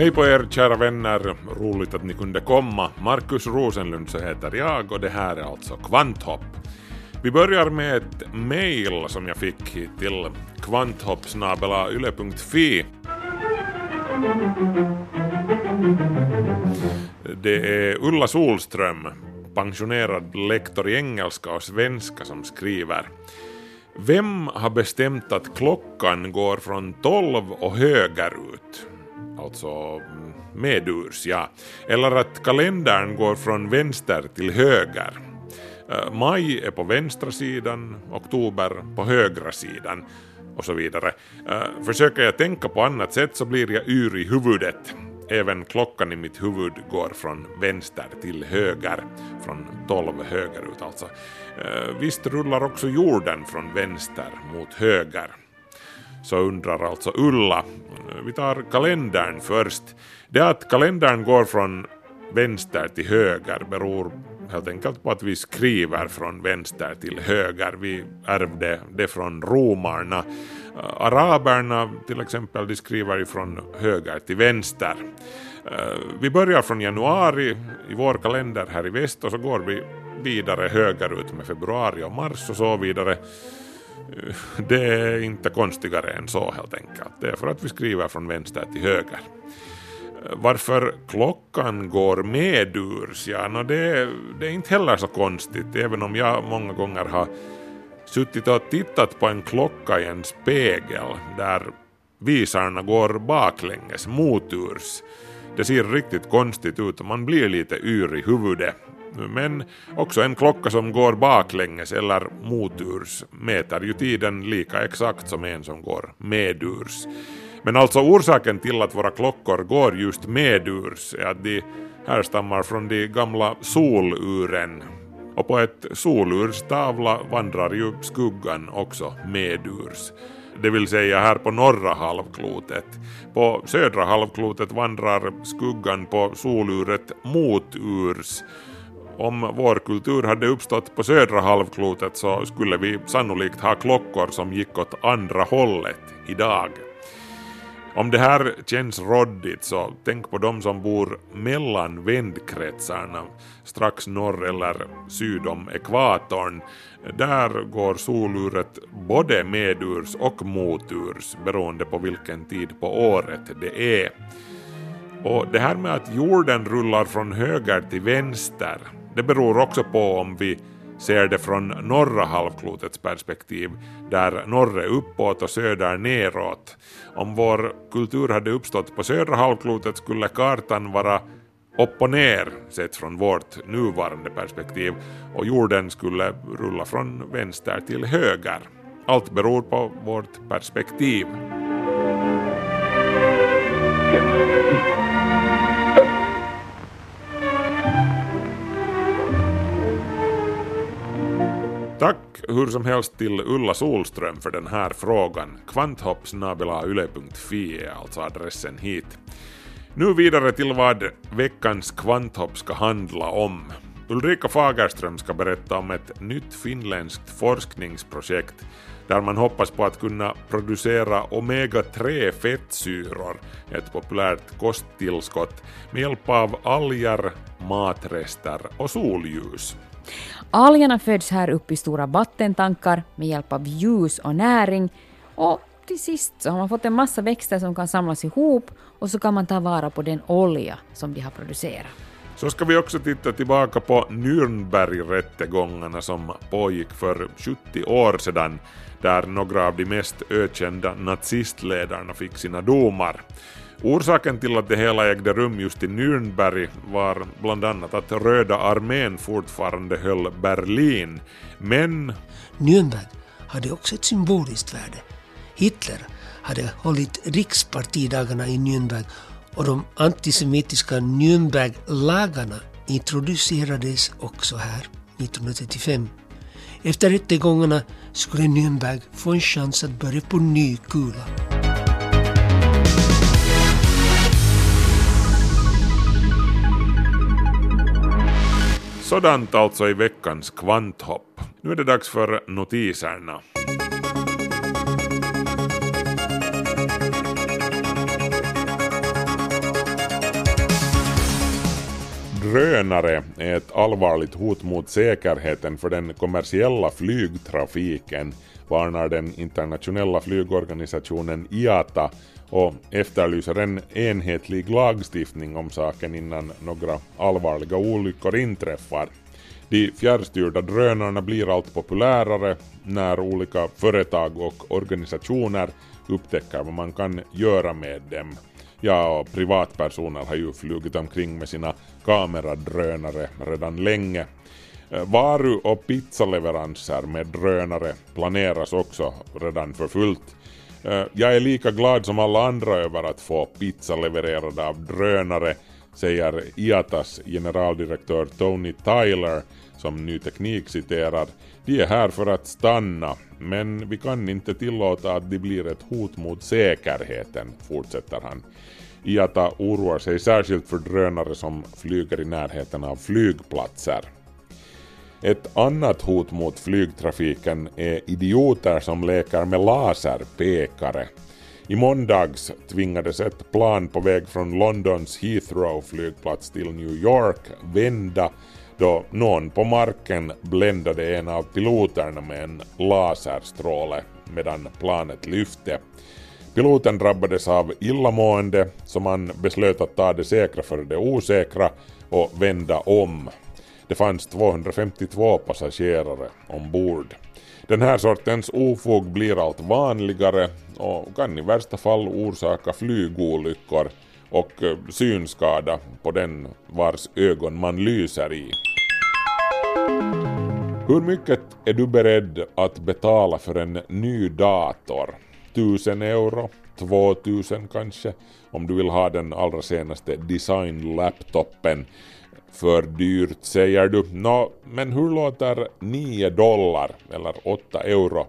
Hej på er kära vänner, roligt att ni kunde komma. Markus Rosenlund så heter jag och det här är alltså Kvanthopp. Vi börjar med ett mail som jag fick hit till kvanthopp.yle.fi. Det är Ulla Solström, pensionerad lektor i engelska och svenska som skriver. Vem har bestämt att klockan går från 12 och högerut? Alltså medurs, ja. Eller att kalendern går från vänster till höger. Eh, maj är på vänstra sidan, oktober på högra sidan och så vidare. Eh, försöker jag tänka på annat sätt så blir jag yr i huvudet. Även klockan i mitt huvud går från vänster till höger, från 12 högerut alltså. Eh, visst rullar också jorden från vänster mot höger. Så undrar alltså Ulla. Eh, vi tar kalendern först. Det att kalendern går från vänster till höger beror helt enkelt på att vi skriver från vänster till höger. Vi ärvde det från romarna. Eh, araberna till exempel, de skriver ju från höger till vänster. Eh, vi börjar från januari i vår kalender här i väst och så går vi vidare högerut med februari och mars och så vidare. Det är inte konstigare än så helt enkelt. Det är för att vi skriver från vänster till höger. Varför klockan går medurs, ja, no det, det är inte heller så konstigt, även om jag många gånger har suttit och tittat på en klocka i en spegel där visarna går baklänges, moturs. Det ser riktigt konstigt ut och man blir lite yr i huvudet. Men också en klocka som går baklänges eller moturs mäter ju tiden lika exakt som en som går medurs. Men alltså orsaken till att våra klockor går just medurs är att de härstammar från de gamla soluren. Och på ett solurs tavla vandrar ju skuggan också medurs. Det vill säga här på norra halvklotet. På södra halvklotet vandrar skuggan på soluret moturs. Om vår kultur hade uppstått på södra halvklotet så skulle vi sannolikt ha klockor som gick åt andra hållet idag. Om det här känns råddigt så tänk på de som bor mellan vändkretsarna, strax norr eller syd om ekvatorn. Där går soluret både medurs och moturs beroende på vilken tid på året det är. Och det här med att jorden rullar från höger till vänster, det beror också på om vi ser det från norra halvklotets perspektiv, där norr är uppåt och söder neråt. Om vår kultur hade uppstått på södra halvklotet skulle kartan vara upp och ner sett från vårt nuvarande perspektiv och jorden skulle rulla från vänster till höger. Allt beror på vårt perspektiv. Tack hur som helst till Ulla Solström för den här frågan. kvanthopp.yle.fi är alltså adressen hit. Nu vidare till vad veckans kvanthopp ska handla om. Ulrika Fagerström ska berätta om ett nytt finländskt forskningsprojekt där man hoppas på att kunna producera omega-3 fettsyror, ett populärt kosttillskott, med hjälp av alger, matrester och solljus. Algerna föds här upp i stora vattentankar med hjälp av ljus och näring och till sist så har man fått en massa växter som kan samlas ihop och så kan man ta vara på den olja som de har producerat. Så ska vi också titta tillbaka på Nürnbergrättegångarna som pågick för 70 år sedan, där några av de mest ökända nazistledarna fick sina domar. Orsaken till att det hela ägde rum just i Nürnberg var bland annat att Röda armén fortfarande höll Berlin, men Nürnberg hade också ett symboliskt värde. Hitler hade hållit rikspartidagarna i Nürnberg och de antisemitiska Nürnberglagarna introducerades också här 1935. Efter rättegångarna skulle Nürnberg få en chans att börja på ny kula. Sådant alltså i veckans kvanthopp. Nu är det dags för notiserna. Drönare är ett allvarligt hot mot säkerheten för den kommersiella flygtrafiken, varnar den internationella flygorganisationen IATA och efterlyser en enhetlig lagstiftning om saken innan några allvarliga olyckor inträffar. De fjärrstyrda drönarna blir allt populärare när olika företag och organisationer upptäcker vad man kan göra med dem. Ja, och privatpersoner har ju flugit omkring med sina kameradrönare redan länge. Eh, varu och pizzaleveranser med drönare planeras också redan för fullt. Eh, jag är lika glad som alla andra över att få pizza levererad av drönare, säger IATAs generaldirektör Tony Tyler som Ny Teknik citerar. De är här för att stanna, men vi kan inte tillåta att de blir ett hot mot säkerheten, fortsätter han. IATA oroar sig särskilt för drönare som flyger i närheten av flygplatser. Ett annat hot mot flygtrafiken är idioter som leker med laserpekare. I måndags tvingades ett plan på väg från Londons Heathrow flygplats till New York vända då någon på marken bländade en av piloterna med en laserstråle medan planet lyfte. Piloten drabbades av illamående så man beslöt att ta det säkra för det osäkra och vända om. Det fanns 252 passagerare ombord. Den här sortens ofog blir allt vanligare och kan i värsta fall orsaka flygolyckor och eh, synskada på den vars ögon man lyser i. Hur mycket är du beredd att betala för en ny dator? 1000 euro? 2000 kanske? Om du vill ha den allra senaste design-laptopen. För dyrt säger du. Nå, men hur låter 9 dollar eller 8 euro?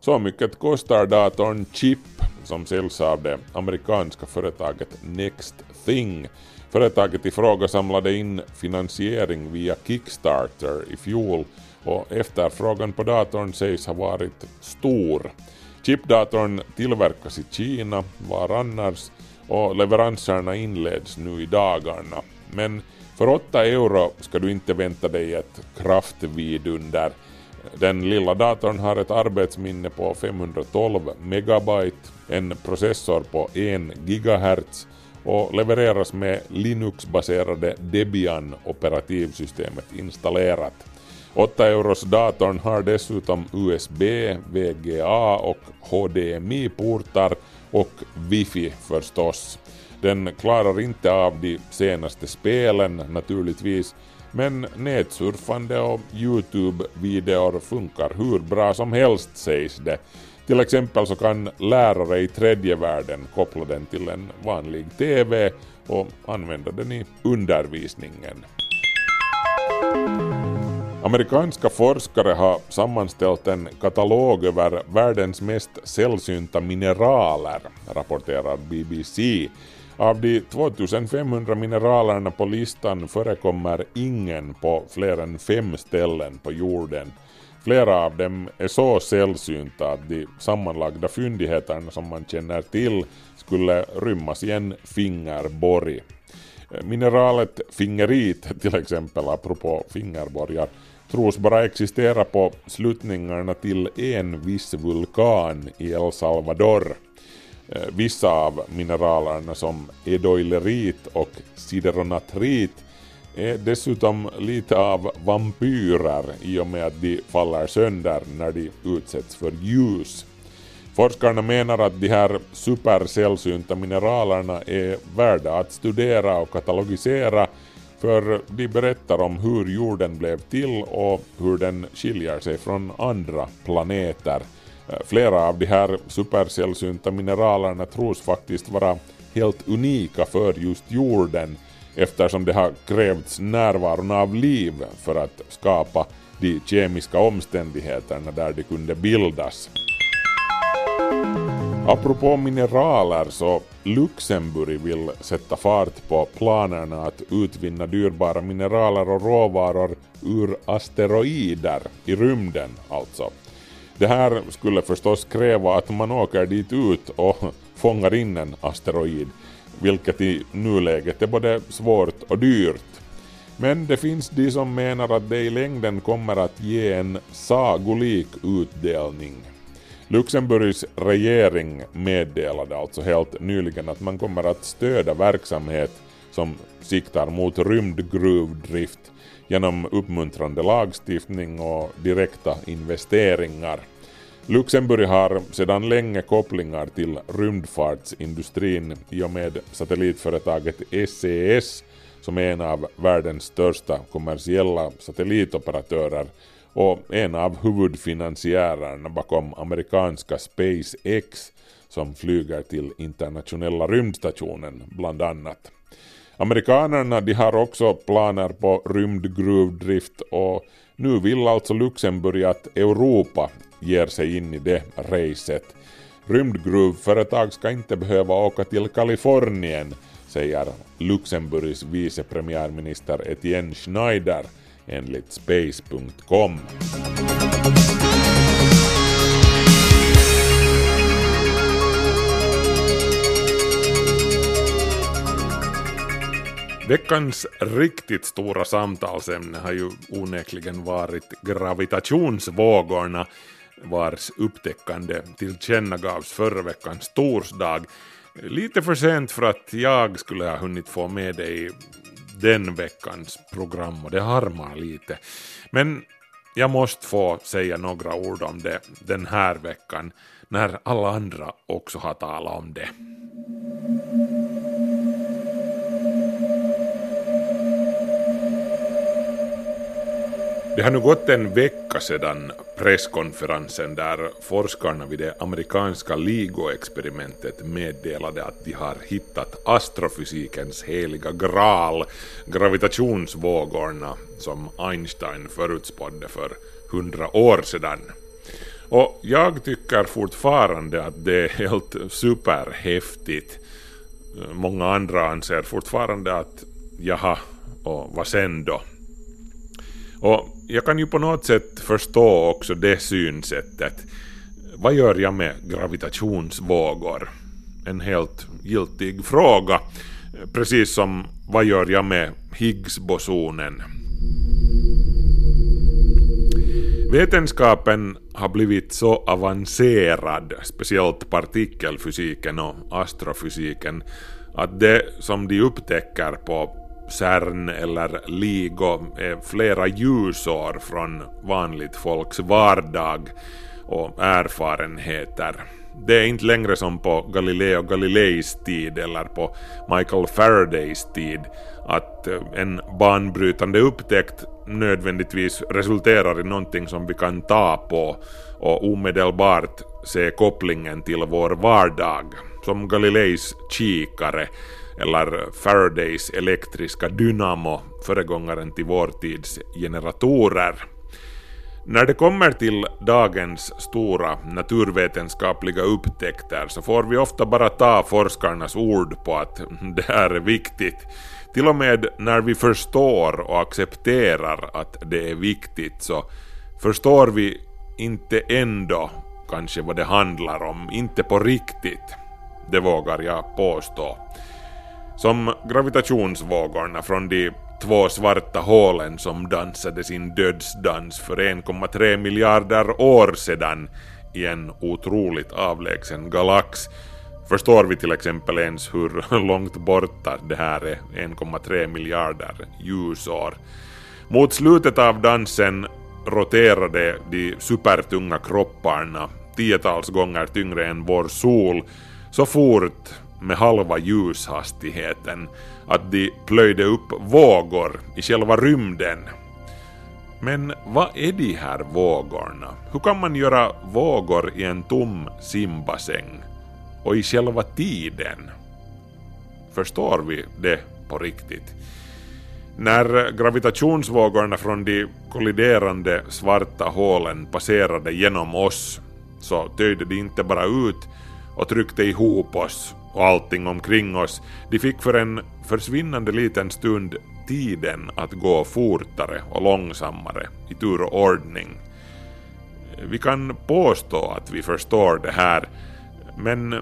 Så mycket kostar datorn Chip som säljs av det amerikanska företaget Next Thing. Företaget i fråga samlade in finansiering via Kickstarter i fjol och efterfrågan på datorn sägs ha varit stor. Chipdatorn tillverkas i Kina, var annars, och leveranserna inleds nu i dagarna. Men för 8 euro ska du inte vänta dig ett kraftvidunder. Den lilla datorn har ett arbetsminne på 512 megabyte, en processor på 1 gigahertz och levereras med Linux-baserade Debian operativsystemet installerat. 8 euros datorn har dessutom USB, VGA och HDMI-portar och Wifi förstås. Den klarar inte av de senaste spelen naturligtvis, men nätsurfande och Youtube-videor funkar hur bra som helst sägs det. Till exempel så kan lärare i tredje världen koppla den till en vanlig TV och använda den i undervisningen. Amerikanska forskare har sammanställt en katalog över världens mest sällsynta mineraler, rapporterar BBC. Av de 2500 mineralerna på listan förekommer ingen på fler än fem ställen på jorden. Flera av dem är så sällsynta att de sammanlagda fyndigheterna som man känner till skulle rymmas i en fingerborg. Mineralet fingerit till exempel, apropå fingerborgar, tros bara existera på slutningarna till en viss vulkan i El Salvador. Eh, vissa av mineralerna som edoilerit och sideronatrit är dessutom lite av vampyrer i och med att de faller sönder när de utsätts för ljus. Forskarna menar att de här supersällsynta mineralerna är värda att studera och katalogisera för de berättar om hur jorden blev till och hur den skiljer sig från andra planeter. Eh, flera av de här supersällsynta mineralerna tros faktiskt vara helt unika för just jorden eftersom det har krävts närvaron av liv för att skapa de kemiska omständigheterna där de kunde bildas. Apropå mineraler så Luxemburg vill sätta fart på planerna att utvinna dyrbara mineraler och råvaror ur asteroider, i rymden alltså. Det här skulle förstås kräva att man åker dit ut och fångar in en asteroid, vilket i nuläget är både svårt och dyrt. Men det finns de som menar att det i längden kommer att ge en sagolik utdelning. Luxemburgs regering meddelade alltså helt nyligen att man kommer att stödja verksamhet som siktar mot rymdgruvdrift genom uppmuntrande lagstiftning och direkta investeringar. Luxemburg har sedan länge kopplingar till rymdfartsindustrin i och med satellitföretaget SES som är en av världens största kommersiella satellitoperatörer och en av huvudfinansiärerna bakom amerikanska SpaceX som flyger till internationella rymdstationen bland annat. Amerikanerna de har också planer på rymdgruvdrift och nu vill alltså Luxemburg att Europa ger sig in i det racet. Rymdgruvföretag ska inte behöva åka till Kalifornien, säger Luxemburgs vice premiärminister Etienne Schneider enligt space.com. Veckans riktigt stora samtalsämne har ju onekligen varit gravitationsvågorna vars upptäckande tillkännagavs förra veckans torsdag. Lite för sent för att jag skulle ha hunnit få med dig den veckans program och det harmar lite. Men jag måste få säga några ord om det den här veckan när alla andra också har talat om det. Det har nu gått en vecka sedan presskonferensen där forskarna vid det amerikanska LIGO-experimentet meddelade att de har hittat astrofysikens heliga graal, gravitationsvågorna, som Einstein förutspådde för hundra år sedan. Och jag tycker fortfarande att det är helt superhäftigt. Många andra anser fortfarande att jaha, och vad sen då? Och jag kan ju på något sätt förstå också det synsättet. Vad gör jag med gravitationsvågor? En helt giltig fråga. Precis som vad gör jag med Higgsbosonen? Vetenskapen har blivit så avancerad, speciellt partikelfysiken och astrofysiken, att det som de upptäcker på CERN eller LIGO är flera ljusår från vanligt folks vardag och erfarenheter. Det är inte längre som på Galileo Galileis tid eller på Michael Faradays tid att eh, en banbrytande upptäckt nödvändigtvis resulterar i någonting som vi kan ta på och omedelbart se kopplingen till vår vardag. Som Galileis kikare eller Faradays elektriska dynamo, föregångaren till vår tids generatorer. När det kommer till dagens stora naturvetenskapliga upptäckter så får vi ofta bara ta forskarnas ord på att det här är viktigt. Till och med när vi förstår och accepterar att det är viktigt så förstår vi inte ändå kanske vad det handlar om, inte på riktigt. Det vågar jag påstå. Som gravitationsvågorna från de två svarta hålen som dansade sin dödsdans för 1,3 miljarder år sedan i en otroligt avlägsen galax förstår vi till exempel ens hur långt borta det här är 1,3 miljarder ljusår. Mot slutet av dansen roterade de supertunga kropparna tiotals gånger tyngre än vår sol så fort med halva ljushastigheten att de plöjde upp vågor i själva rymden. Men vad är de här vågorna? Hur kan man göra vågor i en tom simbassäng? Och i själva tiden? förstår vi det på riktigt? När gravitationsvågorna från de kolliderande svarta hålen passerade genom oss så töjde de inte bara ut och tryckte ihop oss och allting omkring oss. De fick för en försvinnande liten stund tiden att gå fortare och långsammare i tur och ordning. Vi kan påstå att vi förstår det här, men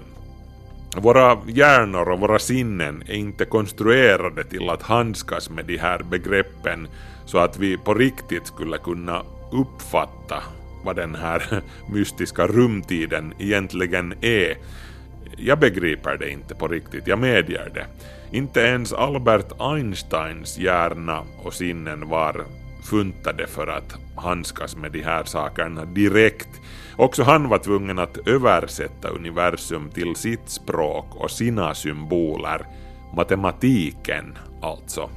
våra hjärnor och våra sinnen är inte konstruerade till att handskas med de här begreppen så att vi på riktigt skulle kunna uppfatta vad den här mystiska rumtiden egentligen är. Jag begriper det inte på riktigt, jag medger det. Inte ens Albert Einsteins hjärna och sinnen var funtade för att handskas med de här sakerna direkt. Också han var tvungen att översätta universum till sitt språk och sina symboler. Matematiken alltså.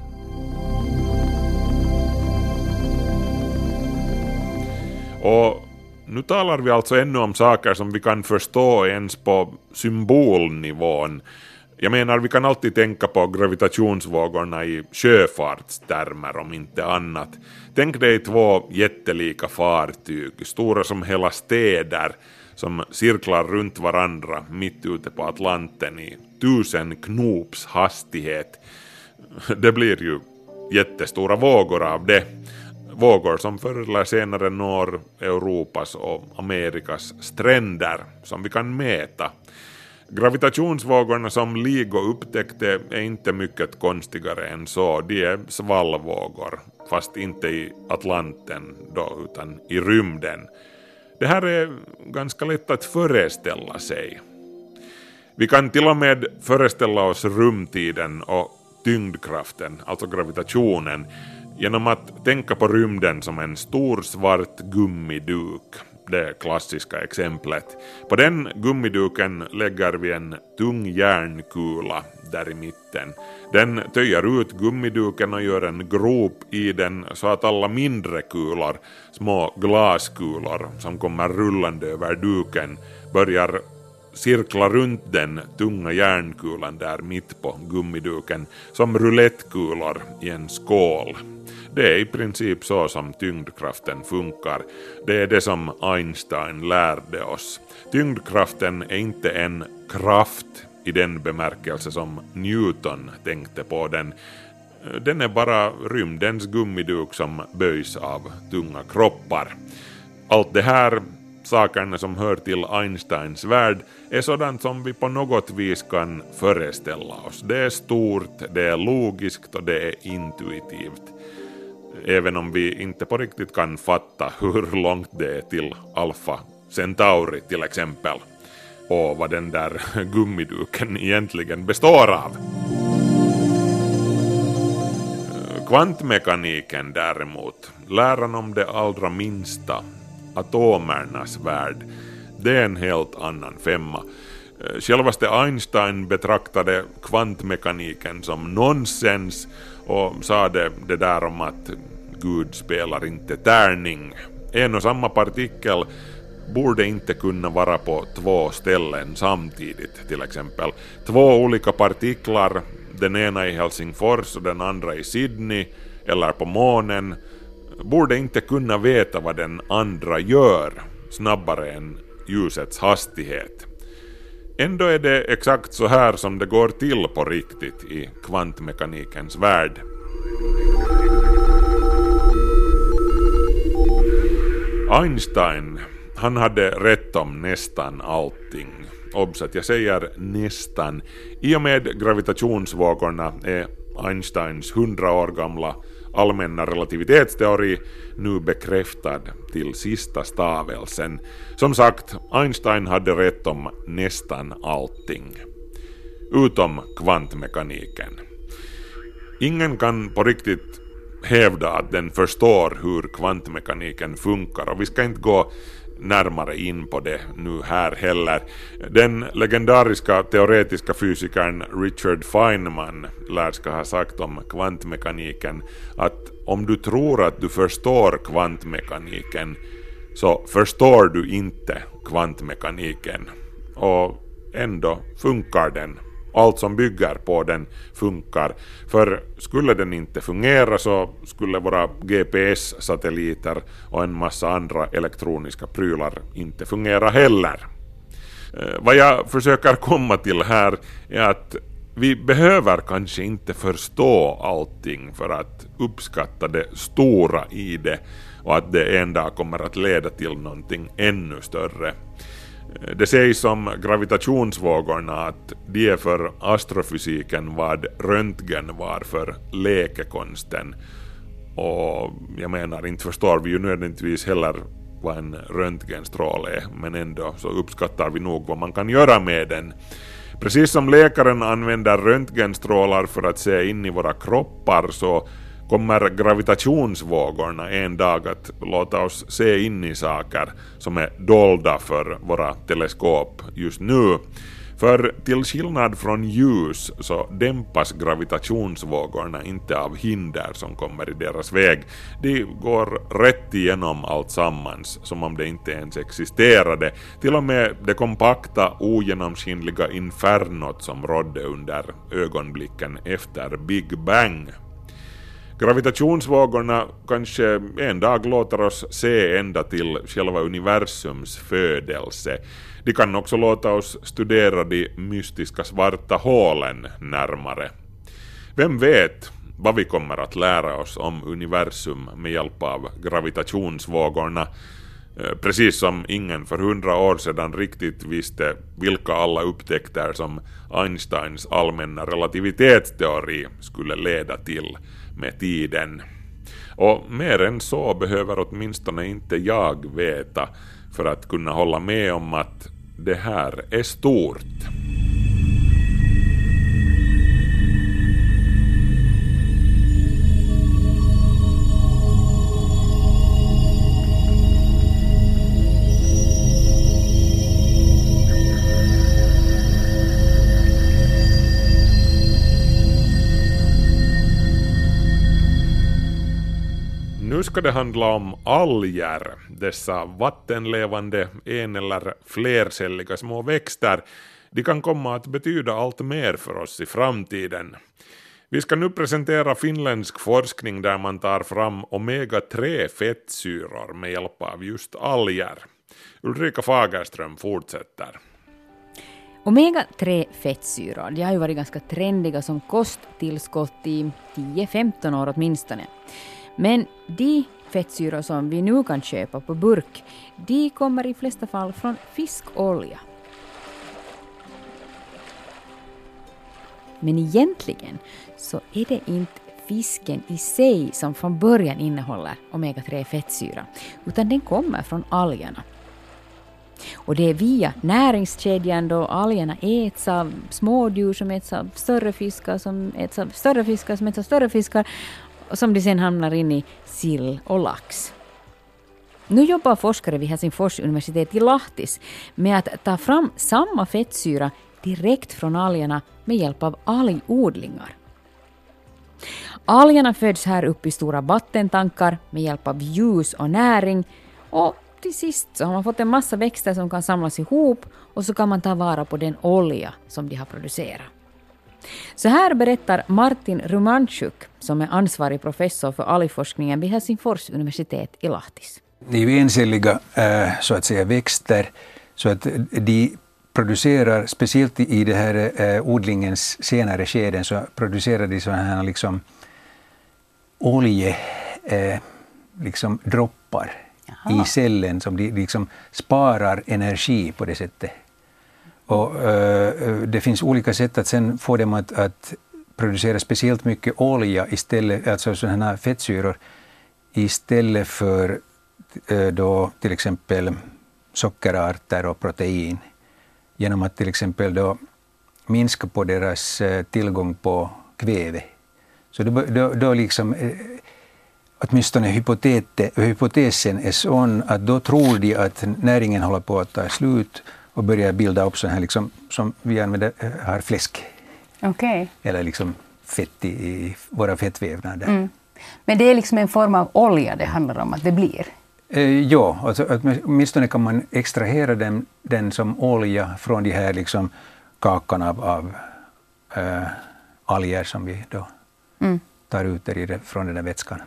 Och nu talar vi alltså ännu om saker som vi kan förstå ens på symbolnivån. Jag menar, vi kan alltid tänka på gravitationsvågorna i sjöfartstermer om inte annat. Tänk dig två jättelika fartyg, stora som hela städer, som cirklar runt varandra mitt ute på Atlanten i tusen knops hastighet. Det blir ju jättestora vågor av det. Vågor som förr eller senare når Europas och Amerikas stränder som vi kan mäta. Gravitationsvågorna som LIGO upptäckte är inte mycket konstigare än så. De är svallvågor, fast inte i Atlanten då, utan i rymden. Det här är ganska lätt att föreställa sig. Vi kan till och med föreställa oss rumtiden och tyngdkraften, alltså gravitationen, genom att tänka på rymden som en stor svart gummiduk det klassiska exemplet. På den gummiduken lägger vi en tung järnkula där i mitten. Den töjer ut gummiduken och gör en grop i den så att alla mindre kulor, små glaskulor som kommer rullande över duken, börjar cirkla runt den tunga järnkulan där mitt på gummiduken som roulettkulor i en skål. Det är i princip så som tyngdkraften funkar. Det är det som Einstein lärde oss. Tyngdkraften är inte en kraft i den bemärkelse som Newton tänkte på den. Den är bara rymdens gummiduk som böjs av tunga kroppar. Allt det här sakerna som hör till Einsteins värld är sådant som vi på något vis kan föreställa oss. Det är stort, det är logiskt och det är intuitivt även om vi inte på riktigt kan fatta hur långt det är till Alpha Centauri till exempel och vad den där gummiduken egentligen består av. Kvantmekaniken däremot, läran om det allra minsta, atomernas värld, det är en helt annan femma. Självaste Einstein betraktade kvantmekaniken som nonsens och sade det där om att Gud spelar inte tärning. En och samma partikel borde inte kunna vara på två ställen samtidigt till exempel. Två olika partiklar, den ena i Helsingfors och den andra i Sydney eller på månen, borde inte kunna veta vad den andra gör snabbare än ljusets hastighet. Ändå är det exakt så här som det går till på riktigt i kvantmekanikens värld. Einstein, han hade rätt om nästan allting. Obs att jag säger nästan. I och med gravitationsvågorna är Einsteins hundra år gamla allmänna relativitetsteori nu bekräftad till sista stavelsen. Som sagt, Einstein hade rätt om nästan allting. Utom kvantmekaniken. Ingen kan på riktigt hävda att den förstår hur kvantmekaniken funkar och vi ska inte gå närmare in på det nu här heller. Den legendariska teoretiska fysikern Richard Feynman lär ska ha sagt om kvantmekaniken att om du tror att du förstår kvantmekaniken så förstår du inte kvantmekaniken och ändå funkar den allt som bygger på den funkar. För skulle den inte fungera så skulle våra GPS-satelliter och en massa andra elektroniska prylar inte fungera heller. Eh, vad jag försöker komma till här är att vi behöver kanske inte förstå allting för att uppskatta det stora i det och att det en dag kommer att leda till någonting ännu större. Eh, det sägs om gravitationsvågorna att de är för astrofysiken vad röntgen var för läkekonsten. Och jag menar, inte förstår vi ju nödvändigtvis heller vad en röntgenstråle är, men ändå så uppskattar vi nog vad man kan göra med den. Precis som läkaren använder röntgenstrålar för att se in i våra kroppar så kommer gravitationsvågorna en dag att låta oss se in i saker som är dolda för våra teleskop just nu. För till skillnad från ljus så dämpas gravitationsvågorna inte av hinder som kommer i deras väg. De går rätt igenom allt sammans som om det inte ens existerade. Till och med det kompakta ogenomskinliga infernot som rådde under ögonblicken efter Big Bang. Gravitationsvågorna kanske en dag låter oss se ända till själva universums födelse. De kan också låta oss studera de mystiska svarta hålen närmare. Vem vet vad vi kommer att lära oss om universum med hjälp av gravitationsvågorna eh, Precis som ingen för hundra år sedan riktigt visste vilka alla upptäckter som Einsteins allmänna relativitetsteori skulle leda till med tiden. Och mer än så behöver åtminstone inte jag veta för att kunna hålla med om att det här är stort. Ska det handla om alger, dessa vattenlevande en eller flercelliga små växter. De kan komma att betyda allt mer för oss i framtiden. Vi ska nu presentera finländsk forskning där man tar fram omega-3 fettsyror med hjälp av just alger. Ulrika Fagerström fortsätter. Omega-3 fettsyror de har ju varit ganska trendiga som kosttillskott i 10-15 år åtminstone. Men de fettsyror som vi nu kan köpa på burk, de kommer i flesta fall från fiskolja. Men egentligen så är det inte fisken i sig som från början innehåller omega-3 fettsyra, utan den kommer från algerna. Och det är via näringskedjan då algerna äts av smådjur som äts av större fiskar som äts av större fiskar som äts av större fiskar och som de sen hamnar in i sill och lax. Nu jobbar forskare vid Helsingfors universitet i Lahtis med att ta fram samma fettsyra direkt från algerna med hjälp av algodlingar. Algerna föds här upp i stora vattentankar med hjälp av ljus och näring och till sist så har man fått en massa växter som kan samlas ihop och så kan man ta vara på den olja som de har producerat. Så här berättar Martin Rumanchuk som är ansvarig professor för algforskningen vid Helsingfors universitet i Lahtis. Det är ju encelliga eh, så att säga växter så att de producerar, speciellt i det här eh, odlingens senare skeden, så producerar de sådana här liksom olje, eh, liksom droppar i cellen som de liksom sparar energi på det sättet. Och, eh, det finns olika sätt att sen få dem att, att producera speciellt mycket olja istället, alltså sådana här fettsyror istället för eh, då till exempel sockerarter och protein genom att till exempel då minska på deras eh, tillgång på kväve. Så då, då, då liksom, eh, åtminstone hypotete, hypotesen är sån att då tror de att näringen håller på att ta slut och börjar bilda upp så här liksom, som vi använder eh, här fläsk Okej. eller liksom fett i, i våra fettvävnader. Mm. Men det är liksom en form av olja det handlar om att det blir? Eh, ja, alltså, åtminstone kan man extrahera den, den som olja från de här liksom, kakan av, av eh, alger som vi då tar ut där i det, från den där vätskan.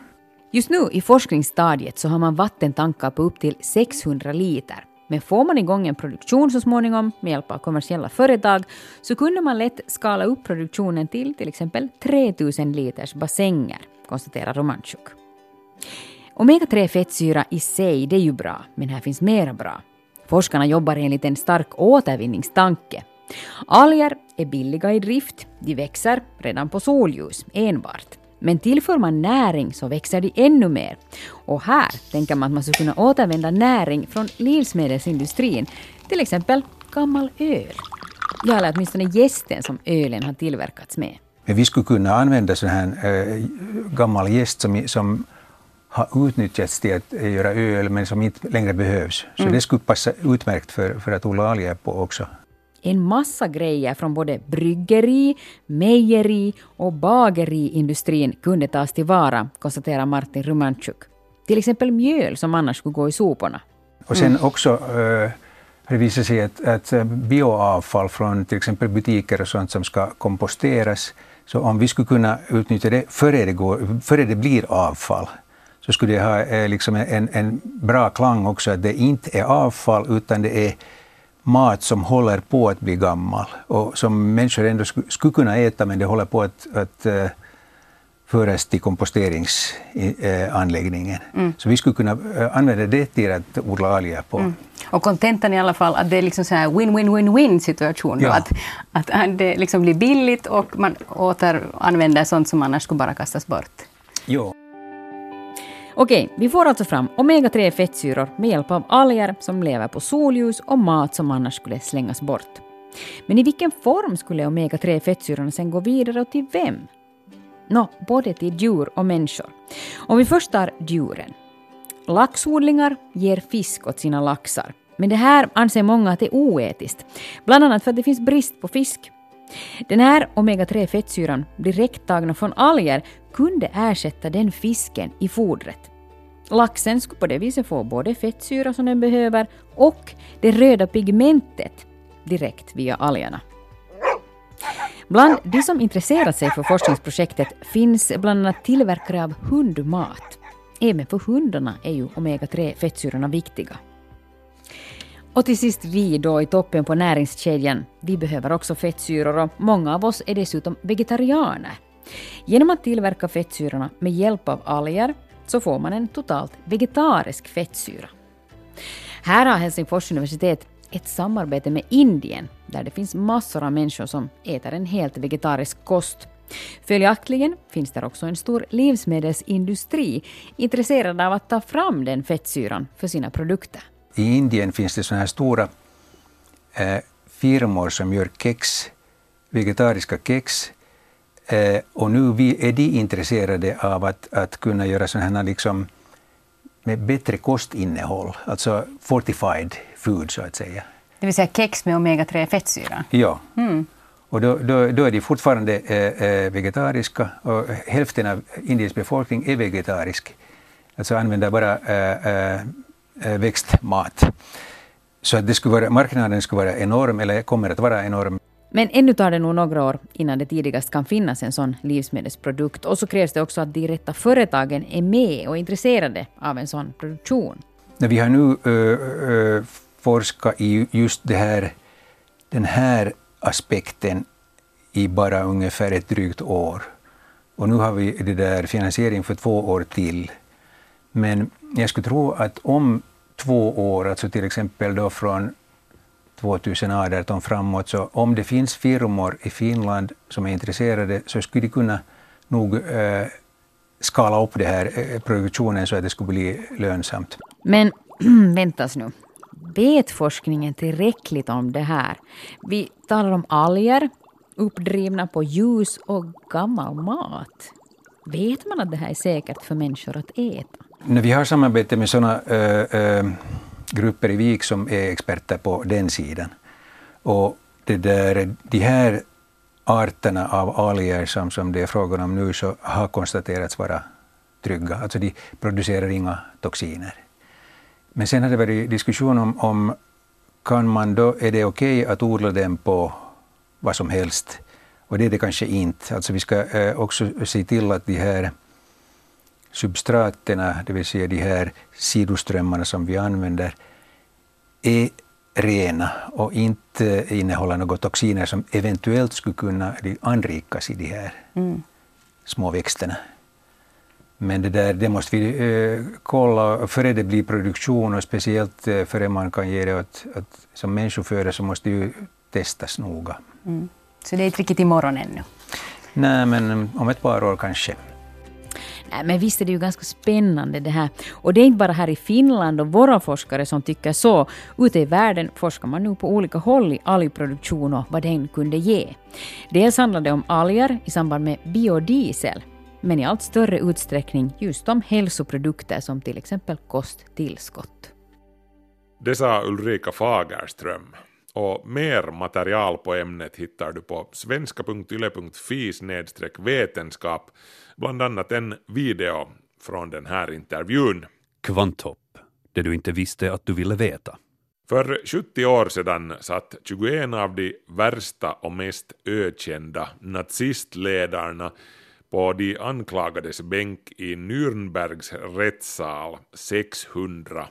Just nu i forskningsstadiet så har man vattentankar på upp till 600 liter. Men får man igång en produktion så småningom med hjälp av kommersiella företag så kunde man lätt skala upp produktionen till till exempel 3000 liters bassänger, konstaterar Romanchuk. Omega-3 fettsyra i sig det är ju bra, men här finns mera bra. Forskarna jobbar enligt en stark återvinningstanke. Alger är billiga i drift, de växer redan på solljus enbart. Men tillför man näring så växer de ännu mer. Och här tänker man att man skulle kunna återvända näring från livsmedelsindustrin, till exempel gammal öl. Ja, eller åtminstone gästen som ölen har tillverkats med. Men vi skulle kunna använda sån här eh, gammal jäst som, som har utnyttjats till att göra öl men som inte längre behövs. Så det skulle passa utmärkt för, för att odla alger på också. En massa grejer från både bryggeri, mejeri och bageriindustrin kunde tas tillvara, konstaterar Martin Rumanchuk. Till exempel mjöl som annars skulle gå i soporna. Och sen också eh, har det visat sig att, att eh, bioavfall från till exempel butiker och sånt som ska komposteras, så om vi skulle kunna utnyttja det före det, går, före det blir avfall, så skulle det ha eh, liksom en, en bra klang också, att det inte är avfall utan det är mat som håller på att bli gammal och som människor ändå skulle, kunna äta men det håller på att, att uh, föras till komposteringsanläggningen. Så vi skulle kunna uh, använda det till att odla alger på. Och kontentan i alla fall att det är liksom så här win-win-win-win situation. Ja. att, att det liksom blir billigt och man återanvänder sånt som annars skulle bara kastas bort. Jo. Okej, vi får alltså fram omega-3 fettsyror med hjälp av alger som lever på solljus och mat som annars skulle slängas bort. Men i vilken form skulle omega-3 fettsyrorna sen gå vidare och till vem? Nå, både till djur och människor. Om vi först tar djuren. Laxodlingar ger fisk åt sina laxar. Men det här anser många att det är oetiskt. Bland annat för att det finns brist på fisk. Den här omega-3 fettsyran, direkt tagna från alger, kunde ersätta den fisken i fodret. Laxen skulle på det viset få både fettsyra som den behöver och det röda pigmentet direkt via algerna. Bland de som intresserat sig för forskningsprojektet finns bland annat tillverkare av hundmat. Även för hundarna är ju omega-3 fettsyrorna viktiga. Och till sist vi då i toppen på näringskedjan. Vi behöver också fettsyror och många av oss är dessutom vegetarianer. Genom att tillverka fettsyrorna med hjälp av alger så får man en totalt vegetarisk fettsyra. Här har Helsingfors universitet ett samarbete med Indien där det finns massor av människor som äter en helt vegetarisk kost. Följaktligen finns där också en stor livsmedelsindustri intresserad av att ta fram den fettsyran för sina produkter. I Indien finns det sådana här stora eh, firmor som gör kex, vegetariska kex. Eh, och nu är de intresserade av att, att kunna göra sådana här liksom med bättre kostinnehåll, alltså fortified food så att säga. Det vill säga kex med omega-3 fettsyra. Ja. Och då, då, då är de fortfarande eh, eh, vegetariska och hälften av Indiens befolkning är vegetarisk. Alltså använder bara eh, eh, växtmat. Så att det skulle vara, marknaden skulle vara enorm, eller kommer att vara enorm. Men ännu tar det nog några år innan det tidigast kan finnas en sån livsmedelsprodukt. Och så krävs det också att de rätta företagen är med och intresserade av en sån produktion. Vi har nu uh, uh, forskat i just det här, den här aspekten i bara ungefär ett drygt år. Och nu har vi det där finansiering för två år till. Men jag skulle tro att om två år, alltså till exempel då från 2018 framåt, så om det finns firmor i Finland som är intresserade så skulle de kunna nog eh, skala upp det här eh, produktionen så att det skulle bli lönsamt. Men väntas nu. Vet forskningen tillräckligt om det här? Vi talar om alger, uppdrivna på ljus och gammal mat. Vet man att det här är säkert för människor att äta? När vi har samarbete med sådana äh, eh, eh, grupper i Vik som är experter på den sidan. Och det där, de här arterna av alger som, som det är frågan om nu så har konstaterats vara trygga. Alltså de producerar inga toxiner. Men sen har det varit diskussion om, om kan man då, är det okej okay att odla dem på vad som helst? Och det är det kanske inte. Alltså vi ska eh, också se till att de här substraterna, det vill säga de här sidoströmmarna som vi använder, är rena och inte innehåller några toxiner som eventuellt skulle kunna anrikas i de här Mm. små växterna. Men det, där, det måste vi eh, kolla före det blir produktion och speciellt eh, före man kan ge det åt, åt, som människoföda så måste det ju testas noga. Mm. Så det är inte riktigt imorgon ännu. Nej, men om ett par år kanske. Äh, men visst är det ju ganska spännande det här. Och det är inte bara här i Finland och våra forskare som tycker så. Ute i världen forskar man nu på olika håll i algproduktion och vad den kunde ge. Dels handlar det om alger i samband med biodiesel, men i allt större utsträckning just om hälsoprodukter som till exempel kosttillskott. Det sa Ulrika Fagerström. Och mer material på ämnet hittar du på svenska.yle.fi vetenskap, bland annat en video från den här intervjun. Kvanthopp, det du inte visste att du ville veta. För 70 år sedan satt 21 av de värsta och mest ökända nazistledarna på de anklagades bänk i Nürnbergs rättssal 600.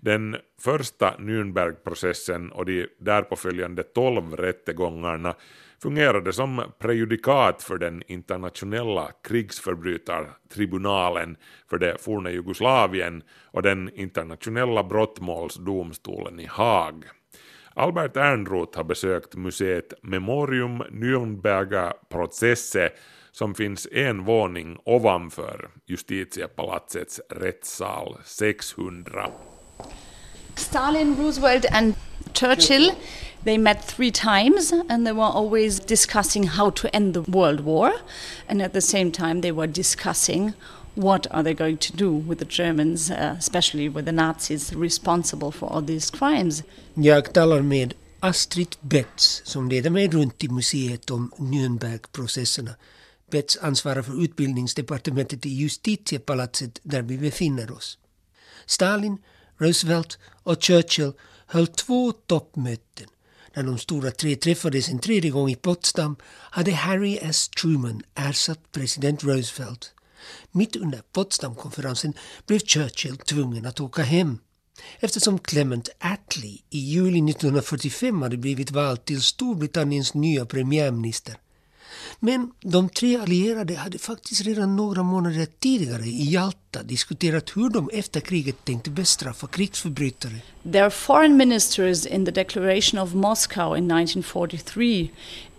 Den första Nürnbergprocessen och de därpå följande tolv rättegångarna fungerade som prejudikat för den internationella krigsförbrytartribunalen för det forna Jugoslavien och den internationella brottmålsdomstolen i Haag. Albert Ernroth har besökt museet Memorium Nürnberger Prozesse som finns en våning ovanför justitiepalatsets rättssal 600. Stalin, Roosevelt, and Churchill, they met three times and they were always discussing how to end the World War. And at the same time, they were discussing what are they going to do with the Germans, uh, especially with the Nazis responsible for all these crimes. Jag talar med Astrid Betts som leder mig runt i museet om Nürnbergprocesserna. Betts ansvarar för utbildningsdepartementet i justitiepalatset där vi befinner oss. Stalin, Roosevelt och Churchill höll två toppmöten. När de stora tre träffades en tredje gång i Potsdam hade Harry S. Truman ersatt president Roosevelt. Mitt under Potsdamkonferensen blev Churchill tvungen att åka hem. Eftersom Clement Attlee i juli 1945 hade blivit vald till Storbritanniens nya premiärminister. Men de tre allierade hade faktiskt redan några månader tidigare i Jalta diskuterat hur de efter kriget tänkte bestraffa krigsförbrytare. Their foreign ministers in the Declaration of Moscow in 1943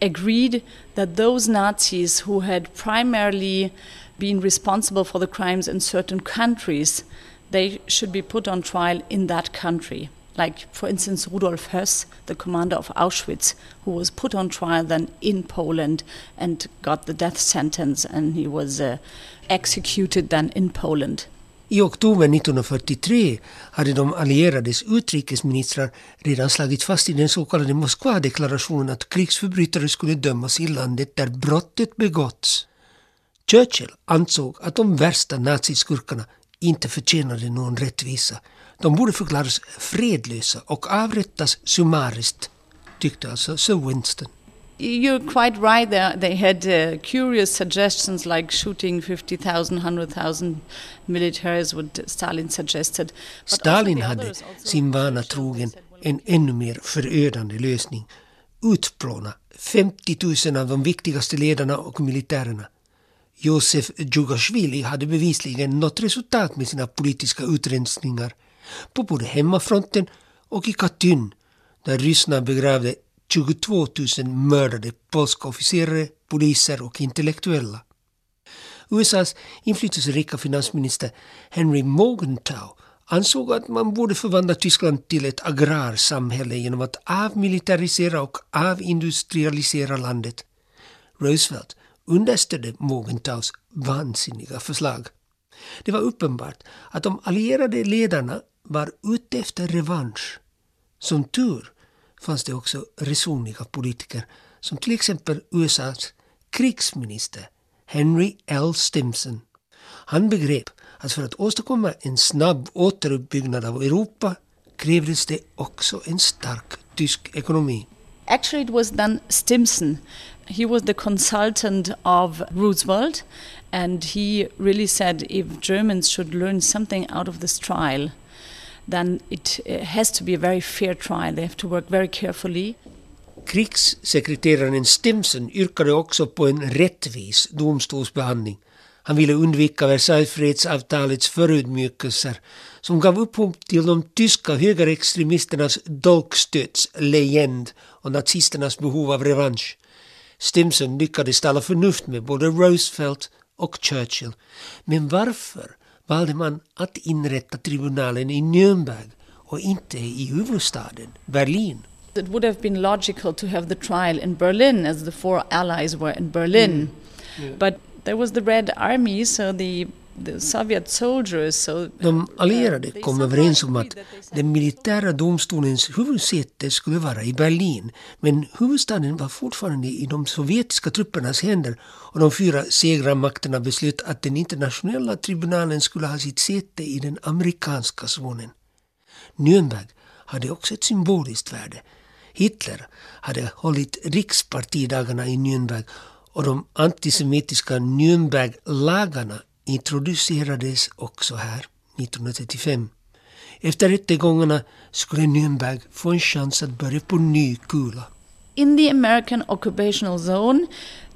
agreed that those Nazis who had primarily been responsible for the crimes in certain countries, they should be put on trial in that country. Like, for instance, Rudolf Höss, the commander of Auschwitz, who was put on trial then in Poland and got the death sentence, and he was uh, executed then in Poland. I oktober 1943 hade de allierades utrikesministrar redan slagit fast i den så kallade Moskvadeklarationen att krigsförbrytare skulle dömas i landet där brottet begåtts. Churchill ansåg att de värsta naziskurkarna inte förtjänade någon rättvisa. De borde förklaras fredlösa och avrättas summariskt, tyckte alltså Sir Winston. You're quite right there. They had uh, curious suggestions like shooting 50,000, 100,000 militaries, what Stalin suggested. But Stalin hade sin vana trogen en ännu mer förödande lösning. Utplåna 50 000 av de viktigaste ledarna och militärerna. Josef Djugashvili hade bevisligen nått resultat med sina politiska utrensningar på både hemmafronten och i Katyn där ryssarna begravde 22 000 mördade polska officerare, poliser och intellektuella. USAs inflytelserika finansminister Henry Morgenthau ansåg att man borde förvandla Tyskland till ett agrarsamhälle genom att avmilitarisera och avindustrialisera landet. Roosevelt understödde Morgenthaus vansinniga förslag. Det var uppenbart att de allierade ledarna var ute efter revansch. Som tur fanns det också resoniga politiker som till exempel USAs krigsminister Henry L. Stimson. Han begrep att för att åstadkomma en snabb återuppbyggnad av Europa krävdes det också en stark tysk ekonomi. Actually, it was then Stimson He was the consultant of Roosevelt, and he really said if Germans should learn something out of this trial, then it eh, has to be a very fair trial. They have to work very carefully. Krigssekreteraren Stimson yrkade också på en rättvis domstolsbehandling. Han ville undvika Versaillesfredsavtalets förödmjukelser som gav upphov till de tyska högerextremisternas dolkstötslegend och nazisternas behov av revansch. Stimson lyckades tala förnuft med både Roosevelt och Churchill. Men varför valde man att inrätta tribunalen i Nürnberg och inte i huvudstaden Berlin? It would have been logical to have the trial in Berlin as the four allies were in Berlin. But there was the Red Army, so the, De allierade they kom överens om att den militära domstolens huvudsäte skulle vara i Berlin, men huvudstaden var fortfarande i de sovjetiska truppernas händer och de fyra segrarmakterna beslöt att den internationella tribunalen skulle ha sitt säte i den amerikanska zonen. Nürnberg hade också ett symboliskt värde. Hitler hade hållit rikspartidagarna i Nürnberg och de antisemitiska Nürnberglagarna introducerades också här 1935. Efter rättegångarna skulle Nürnberg få en chans att börja på ny kula. In the American occupational zone,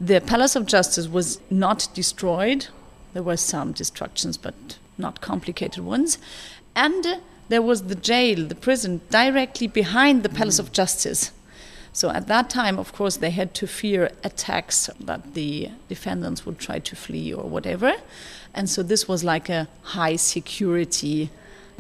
the Palace of Justice was not destroyed. There were some destructions, but not complicated ones. And there was the jail, the prison, directly behind the Palace of Justice. So at that time, of course, they had to fear attacks that the defendants would try to flee or whatever. And so this was like a high security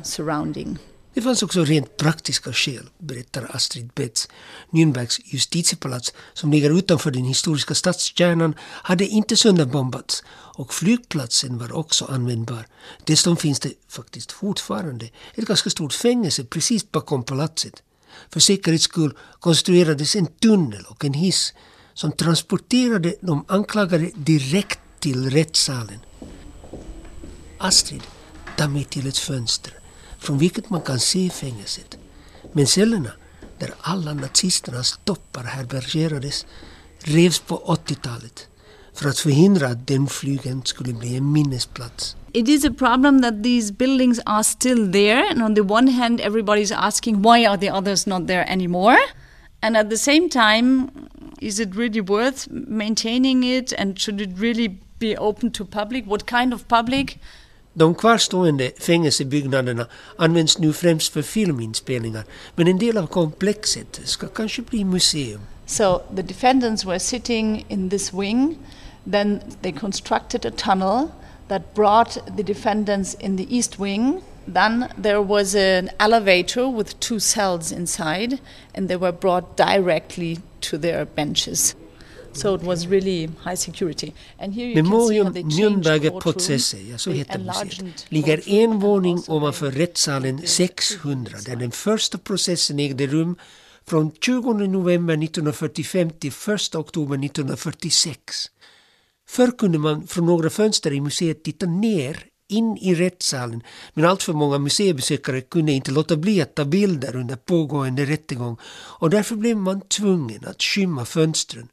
surrounding. Det fanns också rent praktiska skäl, berättar Astrid Betz. Nürnbergs justitiepalats, som ligger utanför den historiska stadskärnan, hade inte sönderbombats och flygplatsen var också användbar. Dessutom finns det faktiskt fortfarande ett ganska stort fängelse precis bakom palatset. För säkerhets skull konstruerades en tunnel och en hiss som transporterade de anklagade direkt till rättssalen. Astrid tar mig till ett fönster från vilket man kan se fängelset. Men cellerna där alla nazisternas toppar härbärgerades revs på 80-talet för att förhindra att den flygeln skulle bli en minnesplats. It is a problem that these buildings are still there, and on the one hand, everybody's asking why are the others not there anymore, and at the same time, is it really worth maintaining it, and should it really be open to public? What kind of public? De kvarstående eh, fängelsebyggnaderna används nu främst för filminspelningar men en del av komplexet ska kanske bli museum. So the defendants were sitting in this wing. Then they constructed a tunnel that brought the defendants in the east wing. Then there was an elevator with two cells inside, and they were brought directly to their benches. So it was really high security. And here you Memorium how they changed Nürnberger. Prozesse, ja så heter museet, ligger en and våning ovanför rättssalen 600 där den första processen ägde rum från 20 november 1945 till 1 oktober 1946. Förr kunde man från några fönster i museet titta ner in i rättssalen men alltför många museibesökare kunde inte låta bli att ta bilder under pågående rättegång och därför blev man tvungen att skymma fönstren.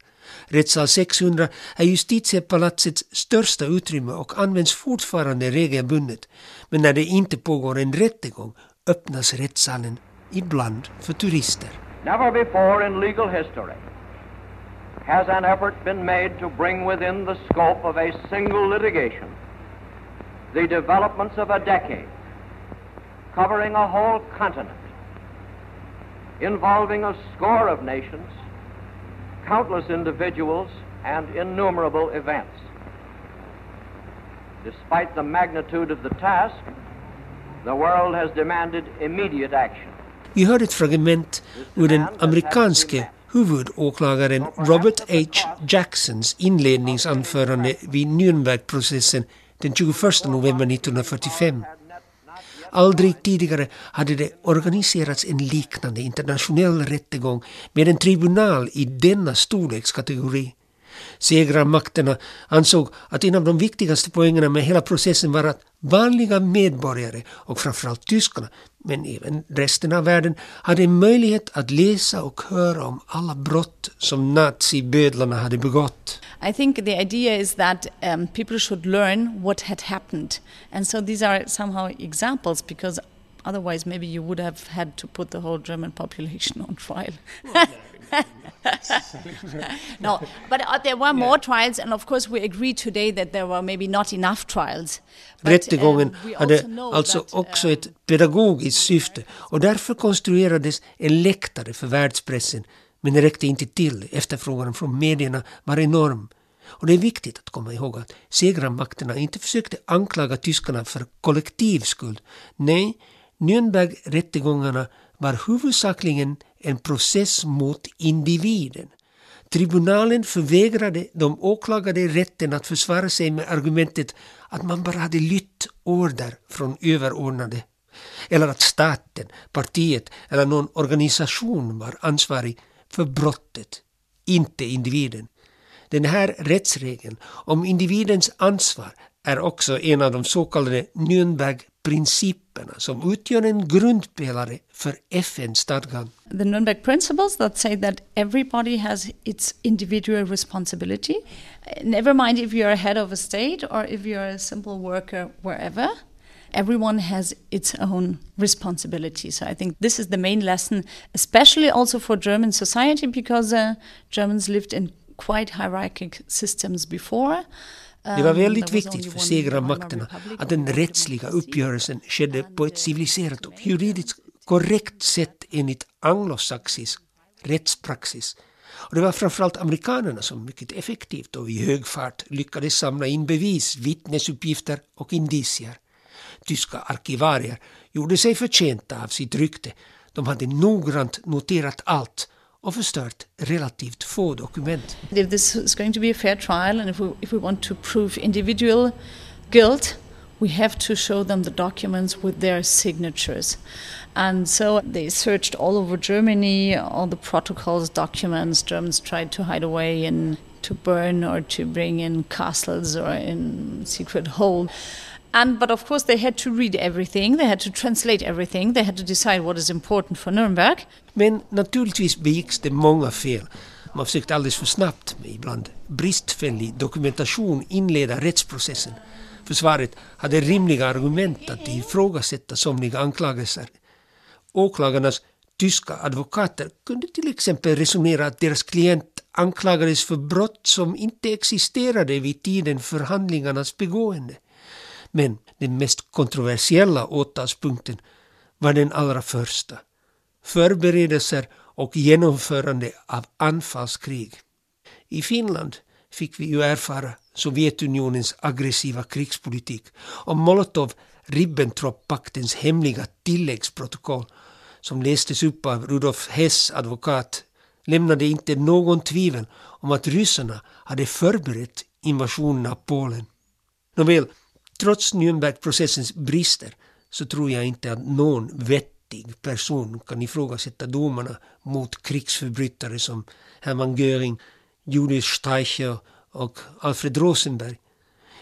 Rättssal 600 är justitiepalatsets största utrymme och används fortfarande regelbundet. Men när det inte pågår en rättegång öppnas rättssalen ibland för turister. Never before in legal history has an effort been made to bring within the scope of a single litigation the developments of a decade covering a whole continent, involving a score of nations, countless individuals, and innumerable events. Despite the magnitude of the task, the world has demanded immediate action. Vi hörde ett fragment ur den amerikanske huvudåklagaren Robert H. Jacksons inledningsanförande vid Nürnbergprocessen den 21 november 1945. Aldrig tidigare hade det organiserats en liknande internationell rättegång med en tribunal i denna storlekskategori. Segrarmakterna ansåg att en av de viktigaste poängerna med hela processen var att vanliga medborgare och framförallt tyskarna men även resten av världen hade möjlighet att läsa och höra om alla brott som nazibödlarna hade begått. I think the idea is that um, people should learn what had happened. And so these are somehow examples because otherwise maybe you would have had to put the whole German population on trial. no, but uh, there were more trials, and of course, we agree today that there were maybe not enough trials. But, Rättegången um, hade alltså that, också um, ett pedagogiskt syfte och därför konstruerades en läktare för världspressen. Men det räckte inte till. Efterfrågan från medierna var enorm. Och det är viktigt att komma ihåg att segermakterna inte försökte anklaga tyskarna för kollektivskuld. Nej, Nürnbergrättegångarna var huvudsakligen en process mot individen. Tribunalen förvägrade de åklagade rätten att försvara sig med argumentet att man bara hade lytt order från överordnade. Eller att staten, partiet eller någon organisation var ansvarig för brottet, inte individen. Den här rättsregeln om individens ansvar är också en av de så kallade Nürnberg Nürnbergprinciperna som utgör en grundpelare för FN-stadgan. the Nuremberg principles that say that everybody has its individual responsibility. Never mind if you're a head of a state or if you're a simple worker wherever. Everyone has its own responsibility. So I think this is the main lesson, especially also for German society, because uh, Germans lived in quite hierarchical systems before. Det var Um, väldigt viktigt för Republic att den rättsliga uppgörelsen skedde på ett civiliserat och juridiskt korrekt sätt enligt anglosaxisk rättspraxis. Och det var framförallt amerikanerna som mycket effektivt och i hög fart lyckades samla in bevis, vittnesuppgifter och indicier. Tyska arkivarier gjorde sig förtjänta av sitt rykte. De hade noggrant noterat allt och förstört relativt få dokument. if this is going to be a fair trial and if we, if we want to prove individual guilt, we have to show them the documents with their signatures. And so they searched all over Germany, all the protocols, documents Germans tried to hide away and to burn or to bring in castles or in secret hole. And but of course they had to read everything, they had to translate everything, they had to decide what is important for Nuremberg. Men naturligtvis begicks det många fel. Man försökte alldeles för snabbt med ibland bristfällig dokumentation inleda rättsprocessen. Försvaret hade rimliga argument att ifrågasätta somliga anklagelser. Åklagarnas tyska advokater kunde till exempel resonera att deras klient anklagades för brott som inte existerade vid tiden för handlingarnas begående. Men den mest kontroversiella åtalspunkten var den allra första. Förberedelser och genomförande av anfallskrig. I Finland fick vi ju erfara Sovjetunionens aggressiva krigspolitik och Molotov-Ribbentrop-paktens hemliga tilläggsprotokoll som lästes upp av Rudolf Hess advokat lämnade inte någon tvivel om att ryssarna hade förberett invasionen av Polen. Nåväl, trots Nürnbergprocessens brister så tror jag inte att någon vettig person kan ifrågasätta domarna mot krigsförbrytare som Hermann Göring, Julius Streicher och Alfred Rosenberg.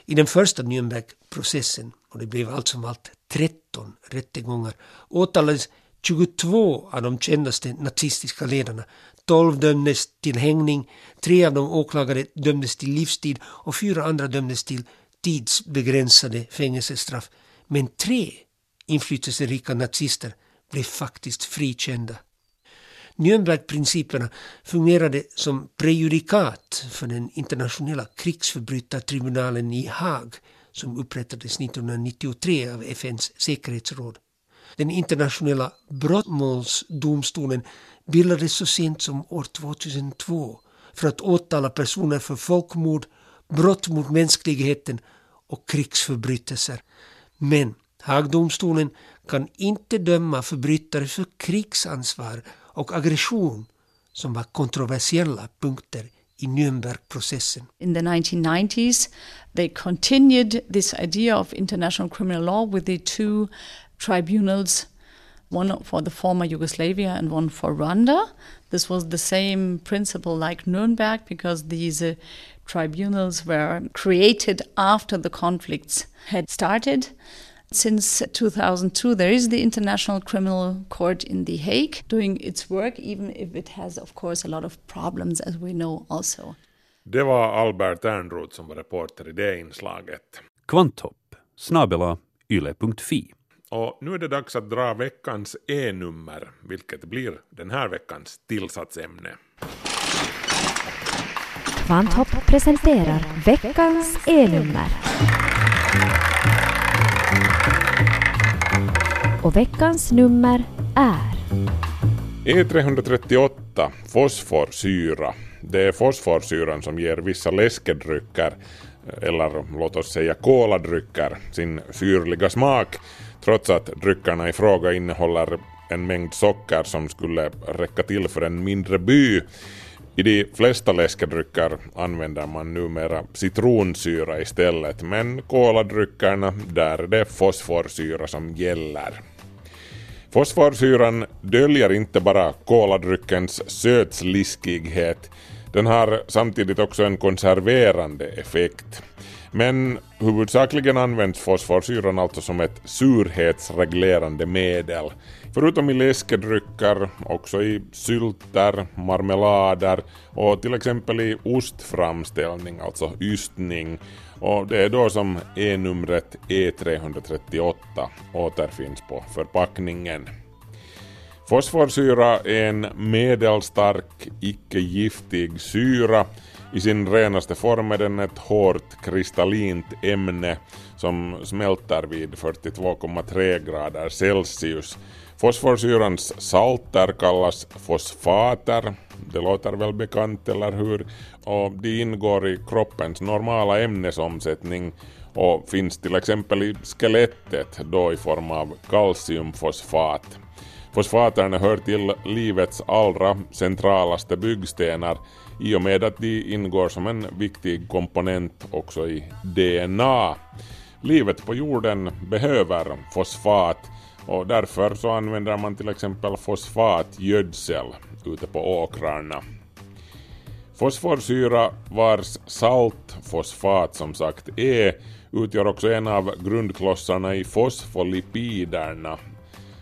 I den första Nürnbergprocessen, och det blev allt som allt 13 rättegångar, åtalades 22 av de kändaste nazistiska ledarna. 12 dömdes till hängning, tre av de åklagade dömdes till livstid och fyra andra dömdes till tidsbegränsade fängelsestraff. Men tre inflytelserika nazister blev faktiskt frikända. Nürnbergprinciperna fungerade som prejudikat för den internationella krigsförbrytartribunalen i Haag som upprättades 1993 av FNs säkerhetsråd. Den internationella brottmålsdomstolen bildades så sent som år 2002 för att åtala personer för folkmord, brott mot mänskligheten och krigsförbrytelser. Men Haagdomstolen kan inte döma förbrytare för krigsansvar och aggression som var kontroversiella punkter i Nürnbergprocessen. In the 1990s, they continued this idea of international criminal law with the two tribunals, one for the former Yugoslavia and one for Rwanda. This was the same principle like Nuremberg because these uh, tribunals were created after the conflicts had started. Since 2002, there is the International Criminal Court in The Hague doing its work, even if it has, of course, a lot of problems, as we know also. Det var Albert Ernroth som var reporter i det inslaget. Kvanthopp snabela yle.fi. Och nu är det dags att dra veckans E-nummer, vilket blir den här veckans tillsatsämne. Kvanthopp presenterar veckans E-nummer. Och veckans nummer är E338, fosforsyra. Det är fosforsyran som ger vissa läskedrycker, eh, eller låt oss säga koladrycker, sin syrliga smak, trots att dryckerna i fråga innehåller en mängd socker som skulle räcka till för en mindre by. I de flesta läskedrycker använder man numera citronsyra istället, men koladryckerna, där är det fosforsyra som gäller. Fosforsyran döljer inte bara koladryckens sötsliskighet, den har samtidigt också en konserverande effekt. Men huvudsakligen används fosforsyran alltså som ett surhetsreglerande medel. Förutom i läskedrycker, också i sylter, marmelader och till exempel i ostframställning, alltså ystning. Och det är då som E-numret E338 återfinns på förpackningen. Fosforsyra är en medelstark, icke-giftig syra. I sin renaste form är den ett hårt kristallint ämne som smälter vid 42,3 grader Celsius. Fosforsyrans salter kallas fosfater, det låter väl bekant eller hur? Och de ingår i kroppens normala ämnesomsättning och finns till exempel i skelettet då i form av kalciumfosfat. Fosfaterna hör till livets allra centralaste byggstenar i och med att de ingår som en viktig komponent också i DNA. Livet på jorden behöver fosfat och därför så använder man till exempel fosfatgödsel ute på åkrarna. Fosforsyra vars saltfosfat som sagt är utgör också en av grundklossarna i fosfolipiderna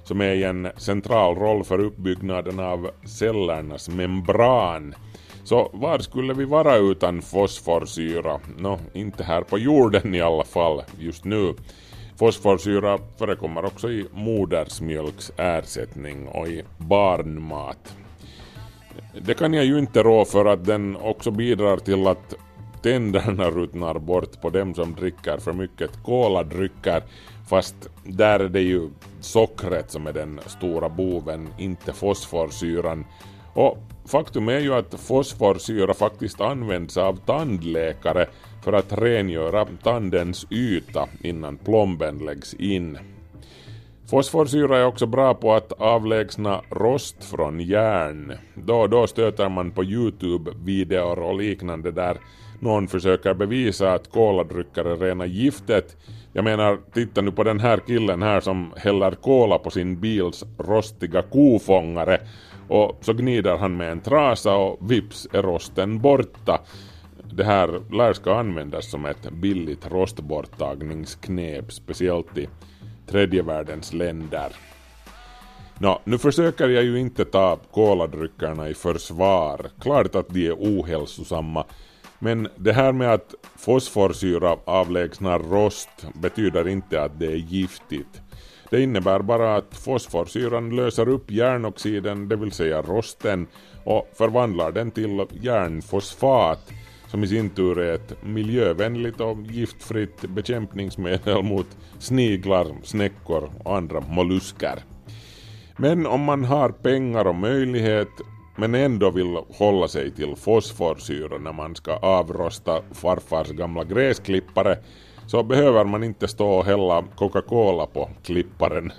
som är i en central roll för uppbyggnaden av cellernas membran. Så var skulle vi vara utan fosforsyra? Nå, inte här på jorden i alla fall just nu. Fosforsyra förekommer också i modersmjölks ersättning och i barnmat. Det kan jag ju inte rå för att den också bidrar till att tänderna ruttnar bort på dem som dricker för mycket koladrycker fast där är det ju sockret som är den stora boven, inte fosforsyran. Och faktum är ju att fosforsyra faktiskt används av tandläkare för att rengöra tandens yta innan plomben läggs in. Fosforsyra är också bra på att avlägsna rost från järn. Då och då stöter man på Youtube-videor och liknande där någon försöker bevisa att koladryckare är rena giftet. Jag menar, titta nu på den här killen här som häller kola på sin bils rostiga kofångare och så gnider han med en trasa och vips är rosten borta. Det här lär ska användas som ett billigt rostborttagningsknep, speciellt i tredje världens länder. Nå, nu försöker jag ju inte ta koladryckerna i försvar. Klart att de är ohälsosamma. Men det här med att fosforsyra avlägsnar rost betyder inte att det är giftigt. Det innebär bara att fosforsyran löser upp järnoxiden, det vill säga rosten, och förvandlar den till järnfosfat som i sin tur är ett miljövänligt och giftfritt bekämpningsmedel mot sniglar, snäckor och andra mollusker. Men om man har pengar och möjlighet men ändå vill hålla sig till fosforsyra när man ska avrosta farfars gamla gräsklippare så behöver man inte stå och hälla Coca-Cola på klipparen.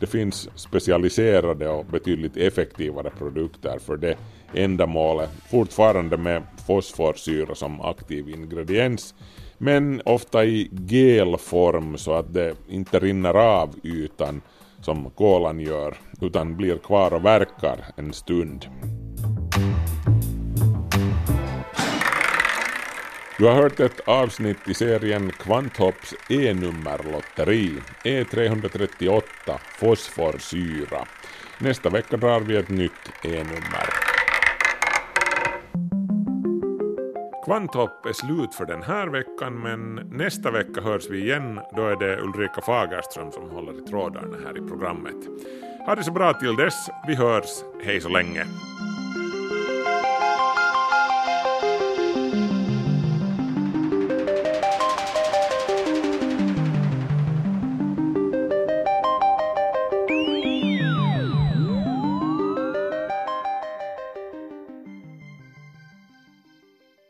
Det finns specialiserade och betydligt effektivare produkter för det ändamålet, fortfarande med fosforsyra som aktiv ingrediens, men ofta i gelform så att det inte rinner av ytan som kolan gör, utan blir kvar och verkar en stund. Du har hört ett avsnitt i serien Kvanthopps E-nummerlotteri, E338, fosforsyra. Nästa vecka drar vi ett nytt E-nummer. Kvanthopp är slut för den här veckan men nästa vecka hörs vi igen. Då är det Ulrika Fagerström som håller i trådarna här i programmet. Ha det så bra till dess. Vi hörs. Hej så länge.